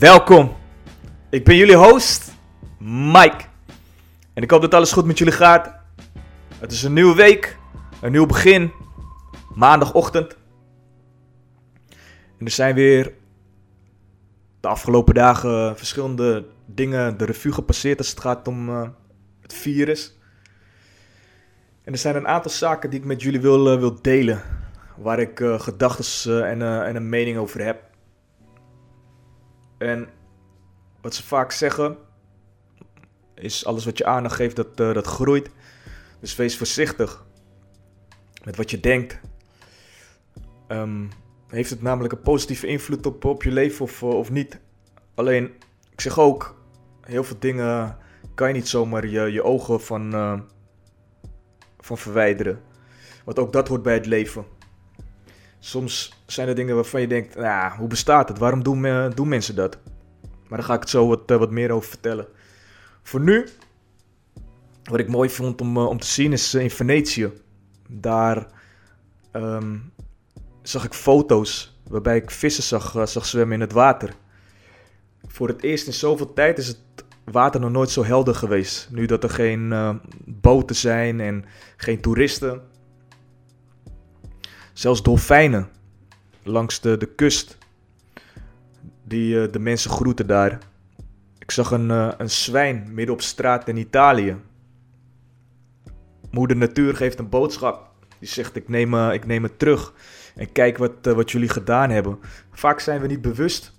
welkom. Ik ben jullie host, Mike. En ik hoop dat alles goed met jullie gaat. Het is een nieuwe week, een nieuw begin. Maandagochtend. En er zijn weer de afgelopen dagen verschillende dingen de revue gepasseerd als het gaat om eh, het virus. En er zijn een aantal zaken die ik met jullie wil, eh, wil delen. Waar ik uh, gedachten en, en een mening over heb. En wat ze vaak zeggen is alles wat je aandacht geeft dat, dat groeit. Dus wees voorzichtig met wat je denkt. Um, heeft het namelijk een positieve invloed op, op je leven of, of niet? Alleen, ik zeg ook, heel veel dingen kan je niet zomaar je, je ogen van, uh, van verwijderen. Want ook dat hoort bij het leven. Soms zijn er dingen waarvan je denkt, hoe bestaat het? Waarom doen, doen mensen dat? Maar daar ga ik het zo wat, uh, wat meer over vertellen. Voor nu, wat ik mooi vond om, uh, om te zien, is in Venetië. Daar um, zag ik foto's waarbij ik vissen zag, zag zwemmen in het water. Voor het eerst in zoveel tijd is het water nog nooit zo helder geweest. Nu dat er geen boten zijn en geen toeristen. Zelfs dolfijnen langs de, de kust. Die uh, de mensen groeten daar. Ik zag een, uh, een zwijn midden op straat in Italië. Moeder Natuur geeft een boodschap. Die zegt: Ik neem, ik neem het terug. En kijk wat, wat jullie gedaan hebben. Vaak zijn we niet bewust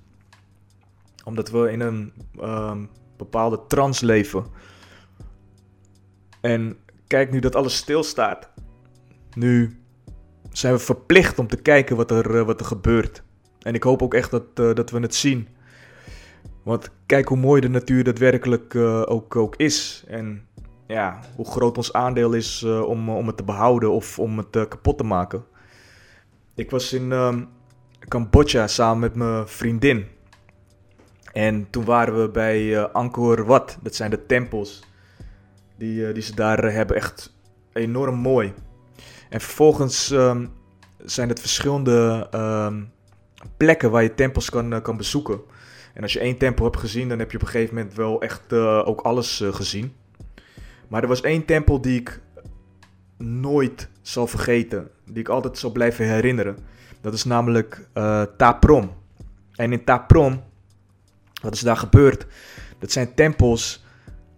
omdat we in een um, bepaalde trance leven. En kijk nu dat alles stilstaat. Nu zijn we verplicht om te kijken wat er, uh, wat er gebeurt. En ik hoop ook echt dat, uh, dat we het zien. Want kijk hoe mooi de natuur daadwerkelijk uh, ook, ook is. En ja, hoe groot ons aandeel is om, om het te behouden of om het kapot te maken. Ik was in um, Cambodja samen met mijn vriendin. En toen waren we bij Angkor Wat. Dat zijn de tempels die, die ze daar hebben. Echt enorm mooi. En vervolgens um, zijn het verschillende um, plekken waar je tempels kan, uh, kan bezoeken. En als je één tempel hebt gezien, dan heb je op een gegeven moment wel echt ook alles gezien. Maar er was één tempel die ik nooit zal vergeten. Die ik altijd zal blijven herinneren. Dat is namelijk Taprom. En in Taprom wat is daar gebeurd? Dat zijn tempels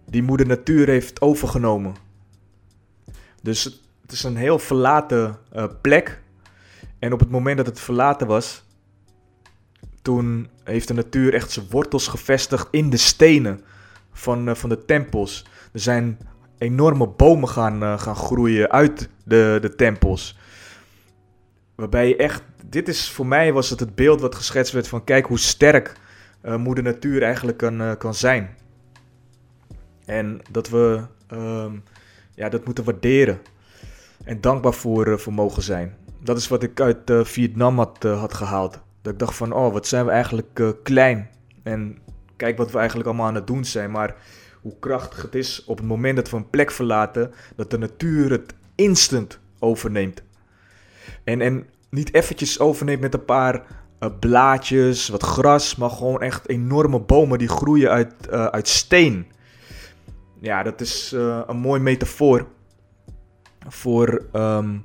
die moeder natuur heeft overgenomen. Dus het is een heel verlaten uh, plek. En op het moment dat het verlaten was, toen heeft de natuur echt zijn wortels gevestigd in de stenen van, uh, van de tempels. Er zijn enorme bomen gaan, uh, gaan groeien uit de, de tempels. Waarbij je echt, dit is voor mij was het het beeld wat geschetst werd van kijk hoe sterk uh, moeder natuur eigenlijk kan, kan zijn. En dat we uh, ja, dat moeten waarderen. En dankbaar voor, uh, voor mogen zijn. Dat is wat ik uit Vietnam had, had gehaald. Dat ik dacht van, oh, wat zijn we eigenlijk klein. En kijk wat we eigenlijk allemaal aan het doen zijn. Maar hoe krachtig het is op het moment dat we een plek verlaten, dat de natuur het instant overneemt. En, en niet eventjes overneemt met een paar blaadjes, wat gras, maar gewoon echt enorme bomen die groeien uit, uit steen. Ja, dat is een mooi metafoor voor um,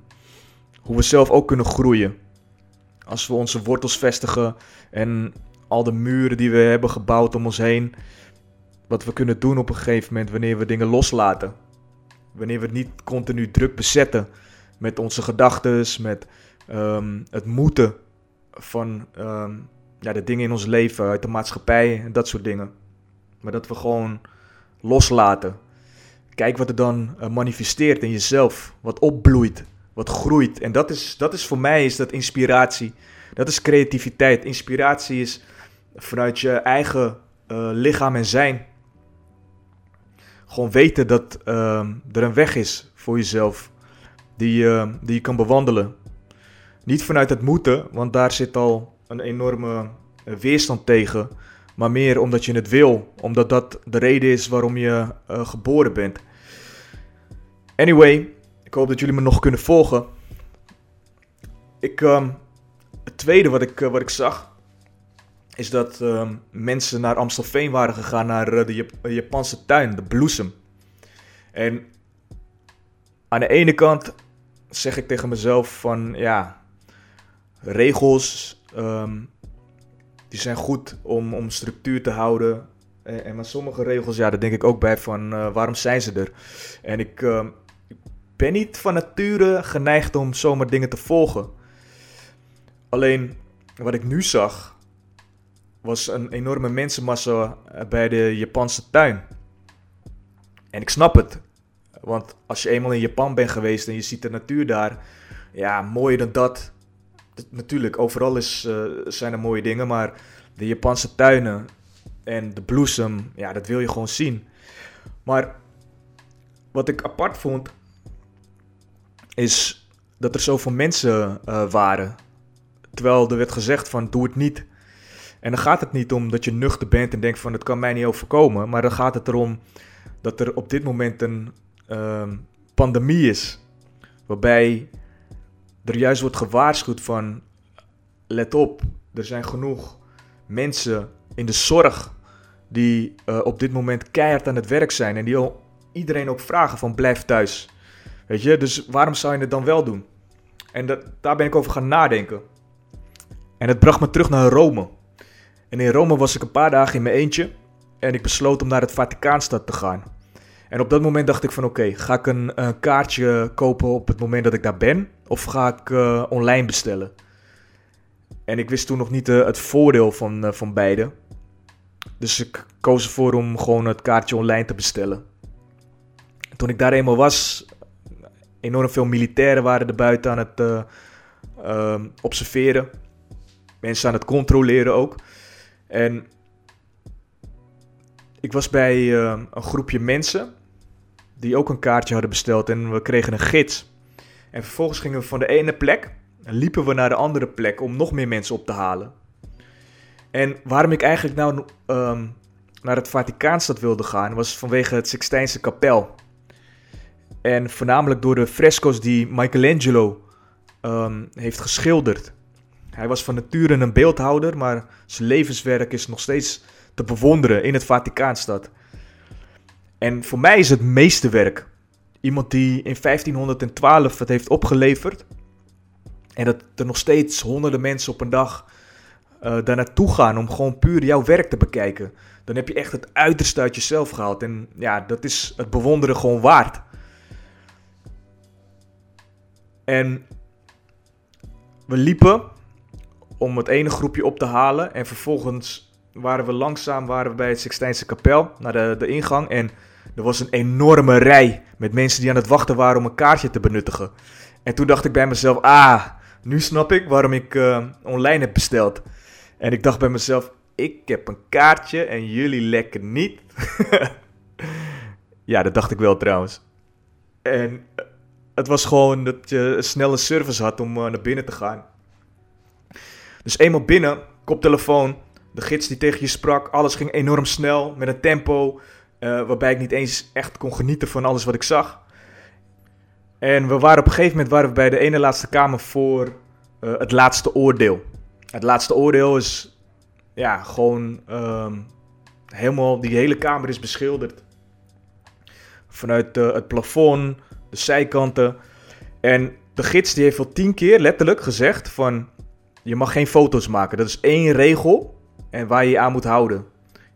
hoe we zelf ook kunnen groeien. Als we onze wortels vestigen en al de muren die we hebben gebouwd om ons heen. Wat we kunnen doen op een gegeven moment wanneer we dingen loslaten. Wanneer we het niet continu druk bezetten met onze gedachten, met um, het moeten van um, ja, de dingen in ons leven, uit de maatschappij en dat soort dingen. Maar dat we gewoon loslaten. Kijk wat er dan uh, manifesteert in jezelf. Wat opbloeit, wat groeit. En dat is, dat is voor mij is dat inspiratie. Dat is creativiteit. Inspiratie is vanuit je eigen eh, lichaam en zijn. Gewoon weten dat ehm, er een weg is voor jezelf die, die je kan bewandelen. Niet vanuit het moeten, want daar zit al een enorme eh, weerstand tegen. Maar meer omdat je het wil, omdat dat de reden is waarom je geboren bent. Anyway, ik hoop dat jullie me nog kunnen volgen. Ik, um, het tweede wat ik, uh, wat ik zag, is dat uh, mensen naar Amstelveen waren gegaan, naar uh, de Jap Japanse tuin, de bloesem. En aan de ene kant zeg ik tegen mezelf van, ja, regels, um, die zijn goed om, om structuur te houden. En, en maar sommige regels, ja, daar denk ik ook bij van, waarom zijn ze er? En ik ben niet van nature geneigd om zomaar dingen te volgen. Alleen, wat ik nu zag, was een enorme mensenmassa bij de Japanse tuin. En ik snap het. Want als je eenmaal in Japan bent geweest en je ziet de natuur daar, ja, mooier dan dat. Natuurlijk, overal is, uh, zijn er mooie dingen, maar de Japanse tuinen en de bloesem, ja, dat wil je gewoon zien. Maar wat ik apart vond, is dat er zoveel mensen uh, waren. Terwijl er werd gezegd van doe het niet. En dan gaat het niet om dat je nuchter bent en denkt van het kan mij niet overkomen. Maar dan gaat het erom dat er op dit moment een uh, pandemie is. Waarbij er juist wordt gewaarschuwd van let op, er zijn genoeg mensen in de zorg die uh, op dit moment keihard aan het werk zijn. En die iedereen ook vragen van blijf thuis. Weet je, dus waarom zou je het dan wel doen? En dat, daar ben ik over gaan nadenken. En het bracht me terug naar Rome. En in Rome was ik een paar dagen in mijn eentje. En ik besloot om naar het Vaticaanstad te gaan. En op dat moment dacht ik van oké, ga ik een, kaartje kopen op het moment dat ik daar ben? Of ga ik uh, online bestellen? En ik wist toen nog niet uh, het voordeel van, uh, van beide. Dus ik koos ervoor om gewoon het kaartje online te bestellen. Toen ik daar eenmaal was, enorm veel militairen waren er buiten aan het uh, observeren. Mensen aan het controleren ook. En ik was bij uh, een groepje mensen die ook een kaartje hadden besteld en we kregen een gids. En vervolgens gingen we van de ene plek en liepen we naar de andere plek om nog meer mensen op te halen. En waarom ik eigenlijk nou um, naar het Vaticaanstad wilde gaan, was vanwege het Sixtijnse kapel. En voornamelijk door de fresco's die Michelangelo um, heeft geschilderd. Hij was van nature een beeldhouder, maar zijn levenswerk is nog steeds te bewonderen in het Vaticaanstad. En voor mij is het meesterwerk. Iemand die in 1512 het heeft opgeleverd. En dat er nog steeds honderden mensen op een dag uh, daar naartoe gaan om gewoon puur jouw werk te bekijken. Dan heb je echt het uiterste uit jezelf gehaald. En ja, dat is het bewonderen gewoon waard. En we liepen om het ene groepje op te halen. En vervolgens waren we langzaam waren we bij het Sixtijnse kapel, naar de, de ingang. En er was een enorme rij met mensen die aan het wachten waren om een kaartje te benuttigen. En toen dacht ik bij mezelf, ah, nu snap ik waarom ik uh, online heb besteld. En ik dacht bij mezelf, ik heb een kaartje en jullie lekker niet. ja, dat dacht ik wel trouwens. En het was gewoon dat je een snelle service had om uh, naar binnen te gaan. Dus eenmaal binnen, koptelefoon, de gids die tegen je sprak, alles ging enorm snel, met een tempo, uh, waarbij ik niet eens echt kon genieten van alles wat ik zag. En we waren op een gegeven moment waren we bij de ene laatste kamer voor uh, het laatste oordeel. Het laatste oordeel is ja, gewoon um, helemaal, die hele kamer is beschilderd. Vanuit het plafond, de zijkanten. En de gids die heeft wel tien keer letterlijk gezegd van... Je mag geen foto's maken. Dat is één regel. En waar je je aan moet houden.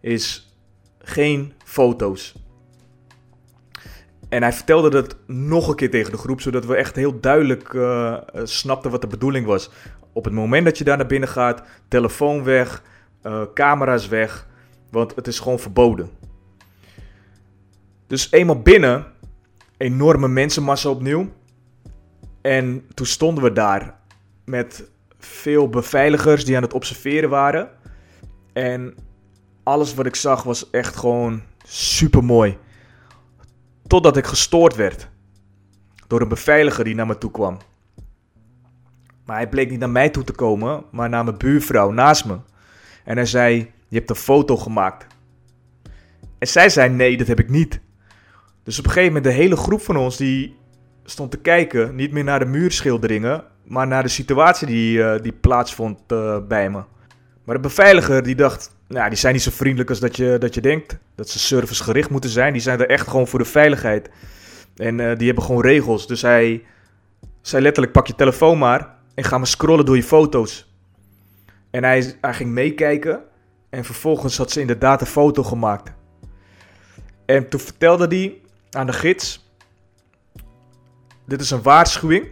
Is geen foto's. En hij vertelde dat nog een keer tegen de groep, zodat we echt heel duidelijk uh, snapten wat de bedoeling was. Op het moment dat je daar naar binnen gaat, telefoon weg, uh, camera's weg, want het is gewoon verboden. Dus eenmaal binnen, enorme mensenmassa opnieuw. En toen stonden we daar met veel beveiligers die aan het observeren waren. En alles wat ik zag was echt gewoon super mooi. Totdat ik gestoord werd door een beveiliger die naar me toe kwam. Maar hij bleek niet naar mij toe te komen, maar naar mijn buurvrouw naast me. En hij zei: Je hebt een foto gemaakt. En zij zei: Nee, dat heb ik niet. Dus op een gegeven moment de hele groep van ons die stond te kijken, niet meer naar de muurschilderingen, maar naar de situatie die, uh, die plaatsvond uh, bij me. Maar de beveiliger die dacht, nou, die zijn niet zo vriendelijk als dat je, dat je denkt. Dat ze servicegericht moeten zijn. Die zijn er echt gewoon voor de veiligheid. En uh, die hebben gewoon regels. Dus hij zei letterlijk, pak je telefoon maar en ga maar scrollen door je foto's. En hij, hij ging meekijken en vervolgens had ze inderdaad een foto gemaakt. En toen vertelde hij aan de gids, dit is een waarschuwing.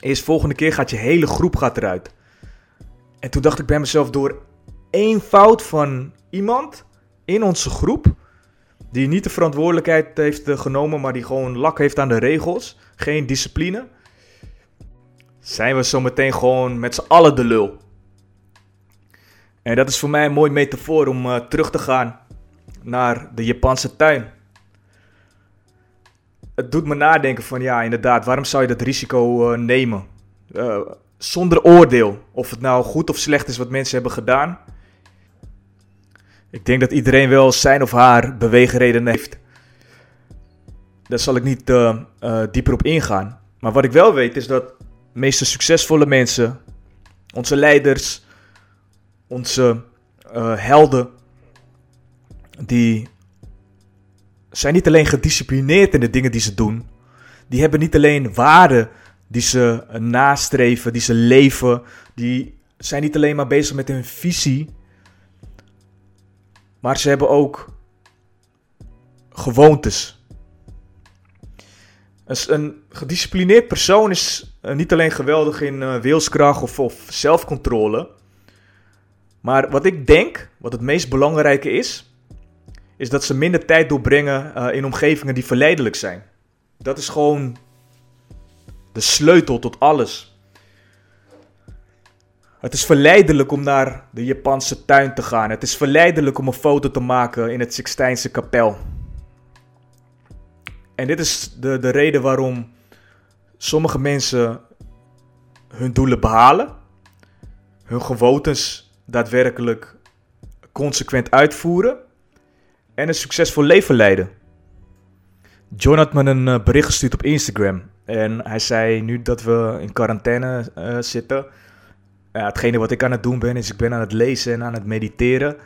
Eerst volgende keer gaat je hele groep gaat eruit. En toen dacht ik bij mezelf, door één fout van iemand in onze groep, die niet de verantwoordelijkheid heeft eh, genomen, maar die gewoon lak heeft aan de regels, geen discipline, zijn we zo meteen gewoon met z'n allen de lul. En dat is voor mij een mooi metafoor om uh, terug te gaan naar de Japanse tuin. Het doet me nadenken van ja, inderdaad, waarom zou je dat risico uh, nemen? Uh, zonder oordeel. Of het nou goed of slecht is wat mensen hebben gedaan. Ik denk dat iedereen wel zijn of haar beweegreden heeft. Daar zal ik niet uh, dieper op ingaan. Maar wat ik wel weet is dat de meeste succesvolle mensen, onze leiders, onze helden, die zijn niet alleen gedisciplineerd in de dingen die ze doen. Die hebben niet alleen waarden die ze nastreven, die ze leven. Die zijn niet alleen maar bezig met hun visie, maar ze hebben ook gewoontes. Een gedisciplineerd persoon is eh, niet alleen geweldig in uh, wilskracht of, of zelfcontrole. Maar wat ik denk, wat het meest belangrijke is, is dat ze minder tijd doorbrengen uh, in omgevingen die verleidelijk zijn. Dat is gewoon de sleutel tot alles. Het is verleidelijk om naar de Japanse tuin te gaan. Het is verleidelijk om een foto te maken in het Sixtijnse kapel. En dit is de, de reden waarom sommige mensen hun doelen behalen, hun gewoontes daadwerkelijk consequent uitvoeren en een succesvol leven leiden. John had me een eh, bericht gestuurd op Instagram. En hij zei, nu dat we in quarantaine uh, zitten, uh, hetgene wat ik aan het doen ben, is ik ben aan het lezen en aan het mediteren.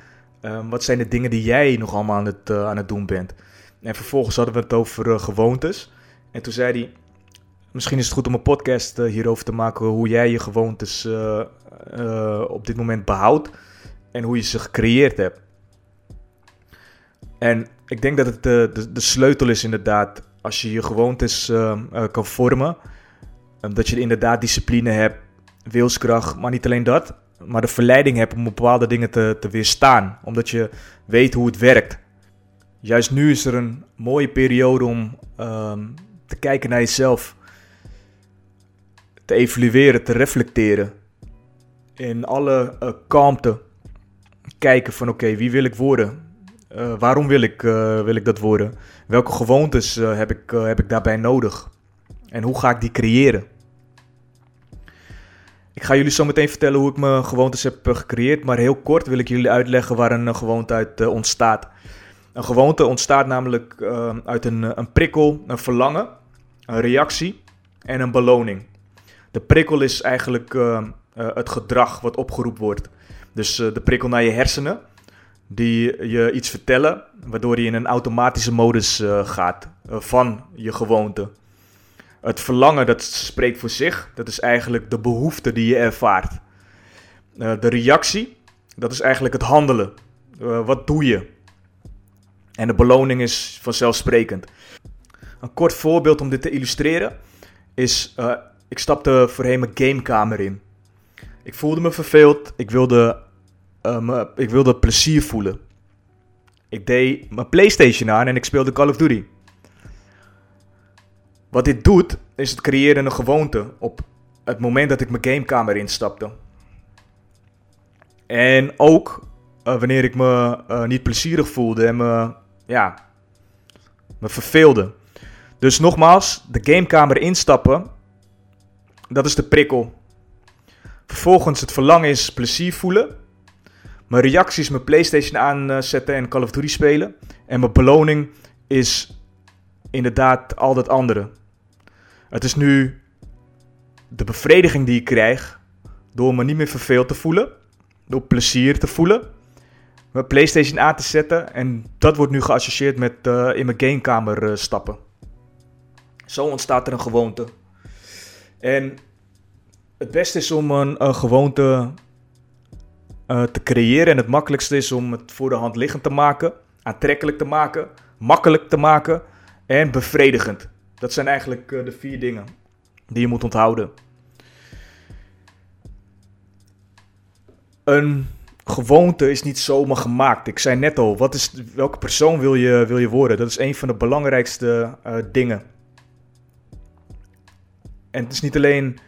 Uh, wat zijn de dingen die jij nog allemaal aan het, aan het doen bent? En vervolgens hadden we het over gewoontes. En toen zei hij, misschien is het goed om een podcast hierover te maken, hoe jij je gewoontes op dit moment behoudt en hoe je ze gecreëerd hebt. En ik denk dat het de, de, de sleutel is inderdaad als je je gewoontes uh, uh, kan vormen. Um, dat je inderdaad discipline hebt, wilskracht, maar niet alleen dat. Maar de verleiding hebt om bepaalde dingen te, te weerstaan. Omdat je weet hoe het werkt. Juist nu is er een mooie periode om um, te kijken naar jezelf. Te evalueren, te reflecteren. In alle uh, kalmte kijken van oké, wie wil ik worden? Uh, waarom wil ik, uh, wil ik dat worden? Welke gewoontes uh, heb, ik, heb ik daarbij nodig? En hoe ga ik die creëren? Ik ga jullie zo meteen vertellen hoe ik mijn gewoontes heb gecreëerd. Maar heel kort wil ik jullie uitleggen waar een gewoonte uit ontstaat. Een gewoonte ontstaat namelijk uit een, een prikkel, een verlangen, een reactie en een beloning. De prikkel is eigenlijk het gedrag wat opgeroepen wordt. Dus de prikkel naar je hersenen die je iets vertellen, waardoor je in een automatische modus uh, gaat uh, van je gewoonte. Het verlangen, dat spreekt voor zich. Dat is eigenlijk de behoefte die je ervaart. Uh, de reactie, dat is eigenlijk het handelen. wat doe je? En de beloning is vanzelfsprekend. Een kort voorbeeld om dit te illustreren is: ik stapte voorheen mijn gamekamer in. Ik voelde me verveeld. Ik wilde uh, ik wilde plezier voelen. Ik deed mijn PlayStation aan en ik speelde Call of Duty. Wat dit doet, is het creëren een gewoonte op het moment dat ik mijn gamekamer instapte. En ook eh, wanneer ik me eh, niet plezierig voelde en me, ja, me verveelde. Dus nogmaals, de gamekamer instappen, dat is de prikkel. Vervolgens het verlangen is plezier voelen. Mijn reacties mijn PlayStation aanzetten en Call of Duty spelen. En mijn beloning is inderdaad al dat andere. Het is nu de bevrediging die ik krijg door me niet meer verveeld te voelen, door plezier te voelen, mijn PlayStation aan te zetten en dat wordt nu geassocieerd met uh, in mijn gamekamer uh, stappen. Zo ontstaat er een gewoonte. En het beste is om een, een gewoonte uh, te creëren en het makkelijkste is om het voor de hand liggend te maken, aantrekkelijk te maken, makkelijk te maken en bevredigend. Dat zijn eigenlijk de vier dingen die je moet onthouden. Een gewoonte is niet zomaar gemaakt. Ik zei net al, wat is, welke persoon wil je, wil je worden? Dat is een van de belangrijkste uh, dingen. En het is niet alleen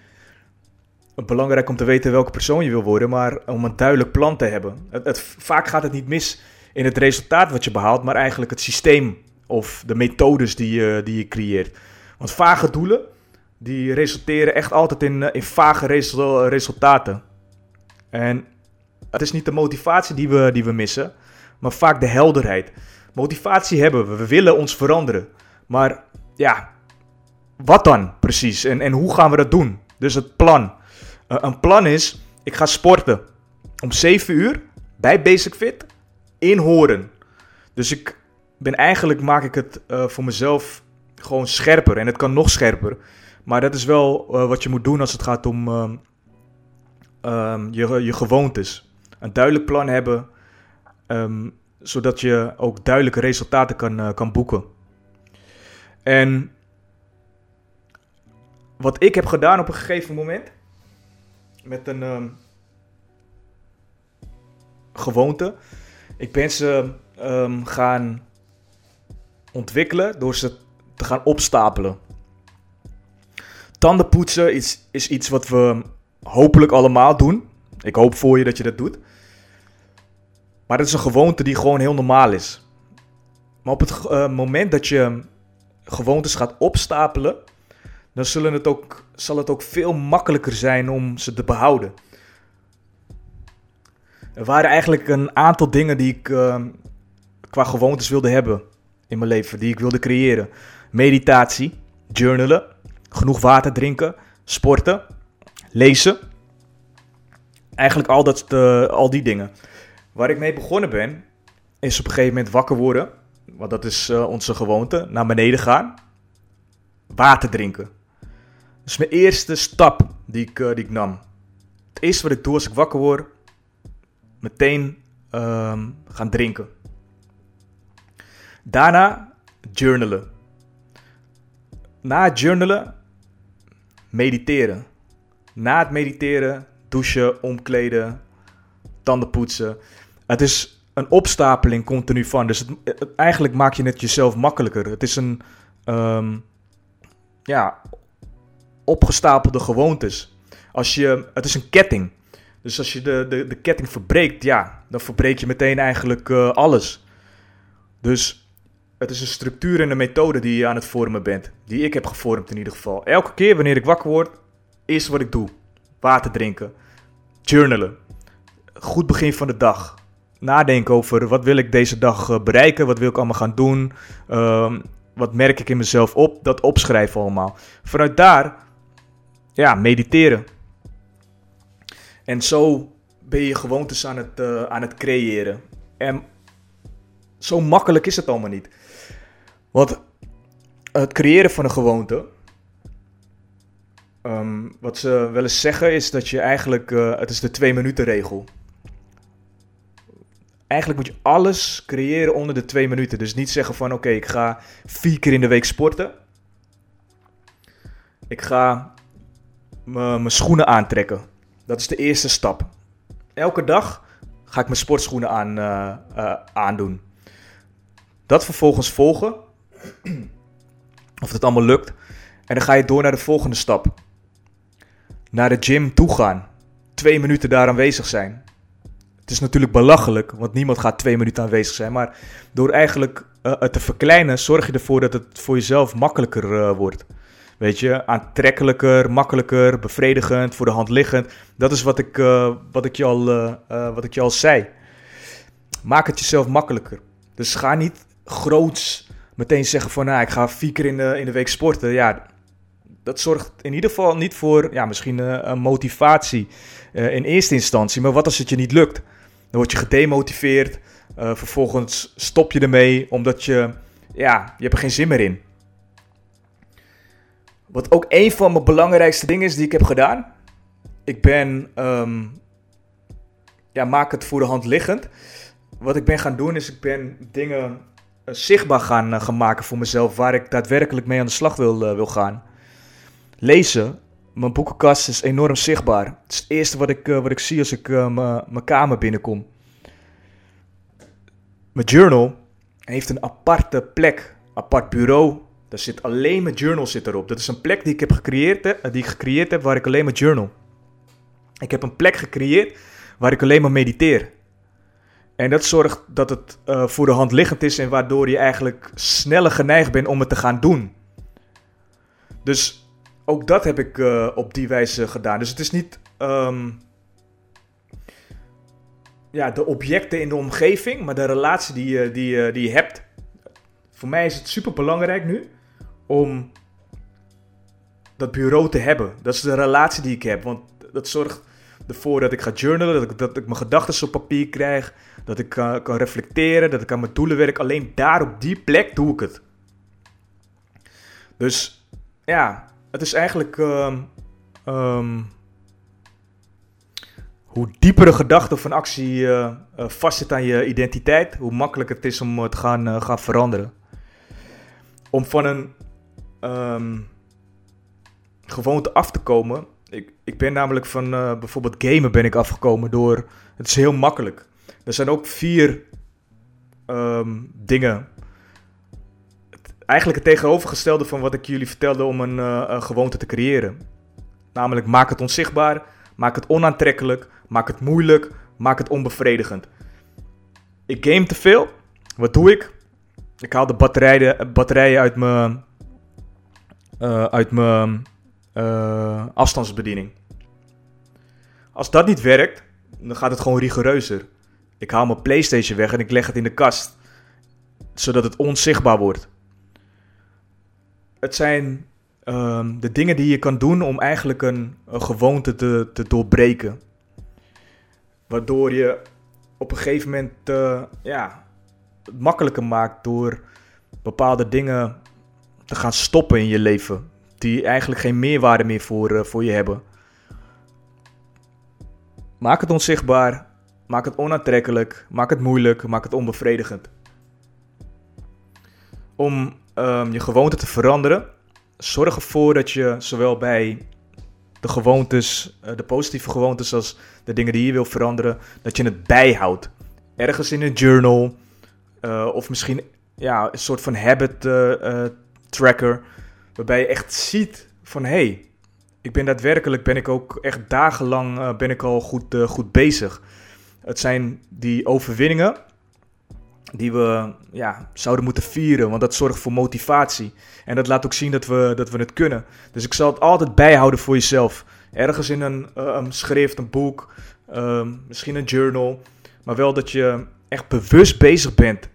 belangrijk om te weten welke persoon je wil worden, maar om een duidelijk plan te hebben. Het, vaak gaat het niet mis in het resultaat wat je behaalt, maar eigenlijk het systeem of de methodes die je, die je creëert. Want vage doelen, die resulteren echt altijd in, in vage resultaten. En het is niet de motivatie die we, die we missen, maar vaak de helderheid. Motivatie hebben we, we willen ons veranderen. Maar ja, wat dan precies? En, en hoe gaan we dat doen? Dus het plan. Uh, een plan is, ik ga sporten om 7 uur bij Basic Fit in Horen. Dus ik ben eigenlijk, maak ik het uh, voor mezelf gewoon scherper. En het kan nog scherper. Maar dat is wel uh, wat je moet doen als het gaat om um, um, je, je gewoontes een duidelijk plan hebben, um, zodat je ook duidelijke resultaten kan, kan boeken. En wat ik heb gedaan op een gegeven moment, met een um, gewoonte, ik ben ze um, gaan ontwikkelen door ze te gaan opstapelen. Tandenpoetsen is, is iets wat we hopelijk allemaal doen. Ik hoop voor je dat je dat doet. Maar dat is een gewoonte die gewoon heel normaal is. Maar op het uh, moment dat je gewoontes gaat opstapelen, dan zullen het ook, zal het ook veel makkelijker zijn om ze te behouden. Er waren eigenlijk een aantal dingen die ik uh, qua gewoontes wilde hebben in mijn leven, die ik wilde creëren. Meditatie, journalen, genoeg water drinken, sporten, lezen. Eigenlijk al, dat, uh, al die dingen. Waar ik mee begonnen ben, is op een gegeven moment wakker worden. Want dat is uh, onze gewoonte. Naar beneden gaan. Water drinken. Dat is mijn eerste stap die ik, uh, die ik nam. Het eerste wat ik doe als ik wakker word, meteen uh, gaan drinken. Daarna journalen. Na het journalen, mediteren. Na het mediteren, douchen, omkleden, tanden poetsen. Het is een opstapeling continu van. Dus eigenlijk maak je het jezelf makkelijker. Het is een um, ja, opgestapelde gewoontes. Als je, het is een ketting. Dus als je de, de, de ketting verbreekt, ja, dan verbreek je meteen eigenlijk uh, alles. Dus het is een structuur en een methode die je aan het vormen bent. Die ik heb gevormd in ieder geval. Elke keer wanneer ik wakker word, is wat ik doe. Water drinken. Journalen. Goed begin van de dag nadenken over wat wil ik deze dag eh, bereiken, wat wil ik allemaal gaan doen, um, wat merk ik in mezelf op, dat opschrijven allemaal. Vanuit daar, ja, mediteren. En zo ben je gewoontes aan het, uh, aan het creëren. En zo makkelijk is het allemaal niet. Want het creëren van een gewoonte, um, wat ze wel eens zeggen is dat je eigenlijk, uh, het is de twee minuten regel eigenlijk moet je alles creëren onder de twee minuten. Dus niet zeggen van oké, ik ga vier keer in de week sporten. Ik ga mijn schoenen aantrekken. Dat is de eerste stap. Elke dag ga ik mijn sportschoenen aan, uh, uh, aandoen. Dat vervolgens volgen. of het allemaal lukt. En dan ga je door naar de volgende stap. Naar de gym toe gaan. Twee minuten daar aanwezig zijn Het is natuurlijk belachelijk, want niemand gaat twee minuten aanwezig zijn. Maar door eigenlijk uh, het te verkleinen, zorg je ervoor dat het voor jezelf makkelijker wordt. Weet je, aantrekkelijker, makkelijker, bevredigend, voor de hand liggend. Dat is wat ik, uh, wat ik, je, al, wat ik je al zei. Maak het jezelf makkelijker. Dus ga niet groots meteen zeggen van, nou, ik ga vier keer in de, in de week sporten. Ja, dat zorgt in ieder geval niet voor, ja, misschien een motivatie in eerste instantie. Maar wat als het je niet lukt? Dan word je gedemotiveerd. Vervolgens stop je ermee omdat je, ja, je hebt er geen zin meer in. Wat ook een van mijn belangrijkste dingen is die ik heb gedaan. Ik ben, um, ja, maak het voor de hand liggend. Wat ik ben gaan doen is, ik ben dingen uh, zichtbaar gaan, uh, gaan, maken voor mezelf. Waar ik daadwerkelijk mee aan de slag wil, wil gaan. Lezen. Mijn boekenkast is enorm zichtbaar. Het is het eerste wat ik, wat ik zie als ik mijn kamer binnenkom. Mijn journal heeft een aparte plek, apart bureau. Daar zit alleen mijn journal zit erop. Dat is een plek die ik heb gecreëerd, hè, die ik gecreëerd heb waar ik alleen maar journal. Ik heb een plek gecreëerd waar ik alleen maar mediteer. En dat zorgt dat het uh, voor de hand liggend is en waardoor je eigenlijk sneller geneigd bent om het te gaan doen. Dus ook dat heb ik uh, op die wijze gedaan. Dus het is niet um, ja, de objecten in de omgeving, maar de relatie die je, die, die je hebt. Voor mij is het super belangrijk nu om dat bureau te hebben. Dat is de relatie die ik heb. Want dat zorgt ervoor dat ik ga journalen, dat ik, dat ik mijn gedachten op papier krijg, dat ik kan, kan reflecteren, dat ik aan mijn doelen werk. Alleen daar op die plek doe ik het. Dus ja, het is eigenlijk um, um, hoe dieper een gedachte of een actie uh, vastzit aan je identiteit, hoe makkelijker het is om het gaan, gaan veranderen. Om van een um, gewoonte af te komen. Ik, ik ben namelijk van bijvoorbeeld gamen ben ik afgekomen door. Het is heel makkelijk. Er zijn ook vier um, dingen. Eigenlijk het tegenovergestelde van wat ik jullie vertelde om een, een gewoonte te creëren. Namelijk maak het onzichtbaar, maak het onaantrekkelijk, Maak het moeilijk, maak het onbevredigend. Ik game te veel. Wat doe ik? Ik haal de batterijen, batterijen uit mijn, uh, uit mijn uh, afstandsbediening. Als dat niet werkt, dan gaat het gewoon rigoureuzer. Ik haal mijn PlayStation weg en ik leg het in de kast, zodat het onzichtbaar wordt. Het zijn uh, de dingen die je kan doen om eigenlijk een, gewoonte te, te doorbreken. Waardoor je op een gegeven moment uh, ja, het makkelijker maakt door bepaalde dingen te gaan stoppen in je leven. Die eigenlijk geen meerwaarde meer voor, uh, voor je hebben. Maak het onzichtbaar. Maak het onaantrekkelijk. Maak het moeilijk. Maak het onbevredigend. Om um, je gewoonte te veranderen, zorg ervoor dat je zowel bij de gewoontes, uh, de positieve gewoontes als de dingen die je wil veranderen, dat je het bijhoudt. Ergens in een journal uh, of misschien ja, een soort van habit uh, tracker, waarbij je echt ziet van hé, hey, ik ben daadwerkelijk, ben ik ook echt dagenlang ben ik al goed, goed bezig. Het zijn die overwinningen die we ja, zouden moeten vieren, want dat zorgt voor motivatie. En dat laat ook zien dat we, dat we het kunnen. Dus ik zal het altijd bijhouden voor jezelf. Ergens in een, uh, een schrift, een boek, uh, misschien een journal. Maar wel dat je echt bewust bezig bent.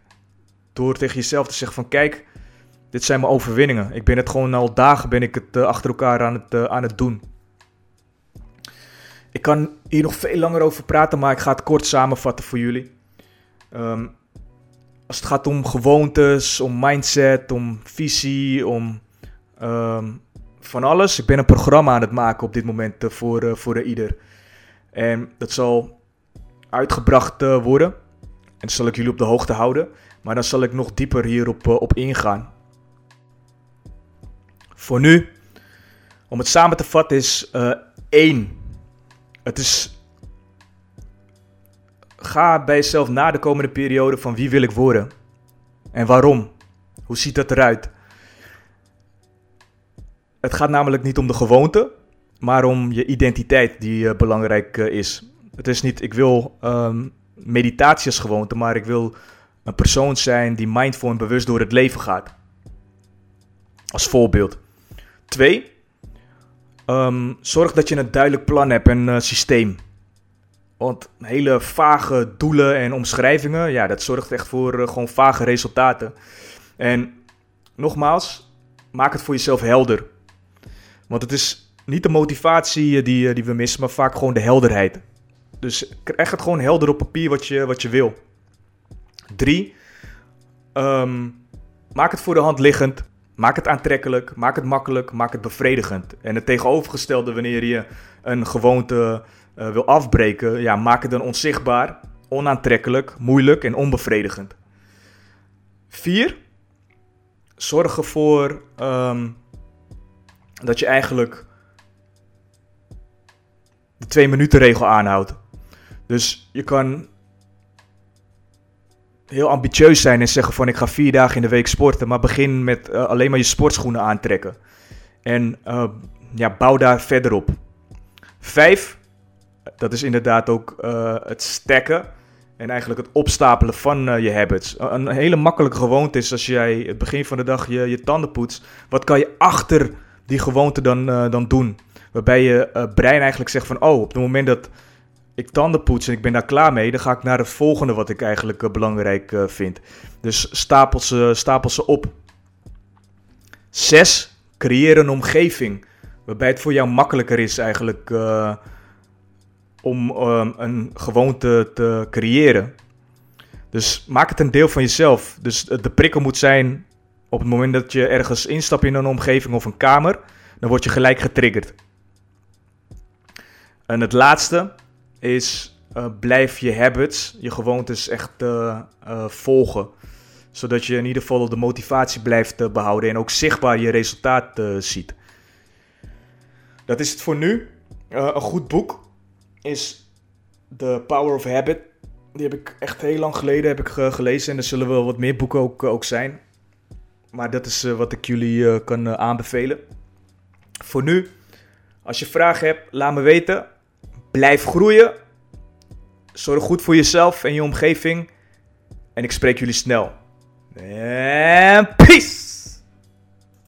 Door tegen jezelf te zeggen van kijk, dit zijn mijn overwinningen. Ik ben het gewoon al dagen ben ik het uh, achter elkaar aan het, uh, aan het doen. Ik kan hier nog veel langer over praten, maar ik ga het kort samenvatten voor jullie. Um, als het gaat om gewoontes, om mindset, om visie, om um, van alles. Ik ben een programma aan het maken op dit moment uh, voor, voor ieder. En dat zal uitgebracht worden. En dat zal ik jullie op de hoogte houden. Maar dan zal ik nog dieper hierop op ingaan. Voor nu, om het samen te vatten, is één. Het is ga bij jezelf na de komende periode van wie wil ik worden? En waarom? Hoe ziet dat eruit? Het gaat namelijk niet om de gewoonte, maar om je identiteit die uh, belangrijk uh, is. Het is niet, ik wil um, meditatie als gewoonte, maar ik wil een persoon zijn die mindful en bewust door het leven gaat. Als voorbeeld. Twee, ehm, zorg dat je een duidelijk plan hebt en uh, systeem. Want hele vage doelen en omschrijvingen, ja, dat zorgt echt voor uh, gewoon vage resultaten. En nogmaals, maak het voor jezelf helder. Want het is niet de motivatie eh, die, die we missen, maar vaak gewoon de helderheid. Dus krijg het gewoon helder op papier wat je, wat je wil. Drie, ehm, maak het voor de hand liggend. Maak het aantrekkelijk, maak het makkelijk, maak het bevredigend. En het tegenovergestelde wanneer je een gewoonte uh, wil afbreken, ja, maak het dan onzichtbaar, onaantrekkelijk, moeilijk en onbevredigend. Vier, zorg ervoor um, dat je eigenlijk de twee minuten regel aanhoudt. Dus je kan heel ambitieus zijn en zeggen van ik ga vier dagen in de week sporten, maar begin met uh, alleen maar je sportschoenen aantrekken. En uh, ja, bouw daar verder op. Vijf, dat is inderdaad ook uh, het stekken en eigenlijk het opstapelen van je habits. Een hele makkelijke gewoonte is als jij het begin van de dag je, je tanden poetst. Wat kan je achter die gewoonte dan, dan doen? Waarbij je brein eigenlijk zegt van oh, op het moment dat ik tanden poets en ik ben daar klaar mee, dan ga ik naar het volgende wat ik eigenlijk uh, belangrijk uh, vind. Dus stapel ze, stapel ze op. 6. Creëer een omgeving waarbij het voor jou makkelijker is eigenlijk uh, om een gewoonte te creëren. Dus maak het een deel van jezelf. Dus de prikkel moet zijn op het moment dat je ergens instapt in een omgeving of een kamer, dan word je gelijk getriggerd. En het laatste, is uh, blijf je habits, je gewoontes echt uh, uh, volgen. Zodat je in ieder geval de motivatie blijft behouden en ook zichtbaar je resultaat ziet. Dat is het voor nu. een goed boek is The Power of Habit. Die heb ik echt heel lang geleden heb ik, gelezen en er zullen wel wat meer boeken ook, ook zijn. Maar dat is wat ik jullie kan aanbevelen. Voor nu, als je vragen hebt, laat me weten. Blijf groeien. Zorg goed voor jezelf en je omgeving. En ik spreek jullie snel. En peace!